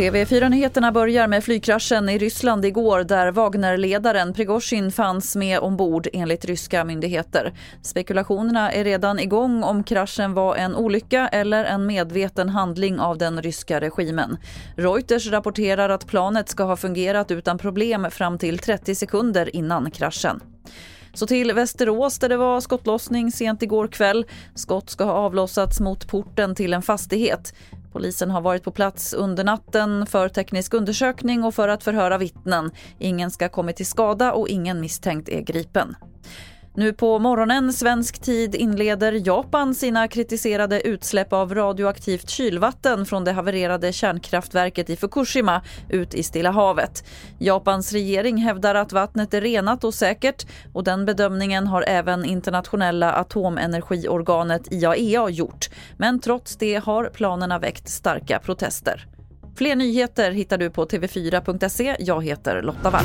TV4-nyheterna börjar med flygkraschen i Ryssland igår där Wagnerledaren Prigozjin fanns med ombord enligt ryska myndigheter. Spekulationerna är redan igång om kraschen var en olycka eller en medveten handling av den ryska regimen. Reuters rapporterar att planet ska ha fungerat utan problem fram till 30 sekunder innan kraschen. Så till Västerås där det var skottlossning sent igår kväll. Skott ska ha avlossats mot porten till en fastighet. Polisen har varit på plats under natten för teknisk undersökning och för att förhöra vittnen. Ingen ska ha kommit till skada och ingen misstänkt är gripen. Nu på morgonen svensk tid inleder Japan sina kritiserade utsläpp av radioaktivt kylvatten från det havererade kärnkraftverket i Fukushima ut i Stilla havet. Japans regering hävdar att vattnet är renat och säkert och den bedömningen har även internationella atomenergiorganet IAEA gjort. Men trots det har planerna väckt starka protester. Fler nyheter hittar du på tv4.se. Jag heter Lotta Wall.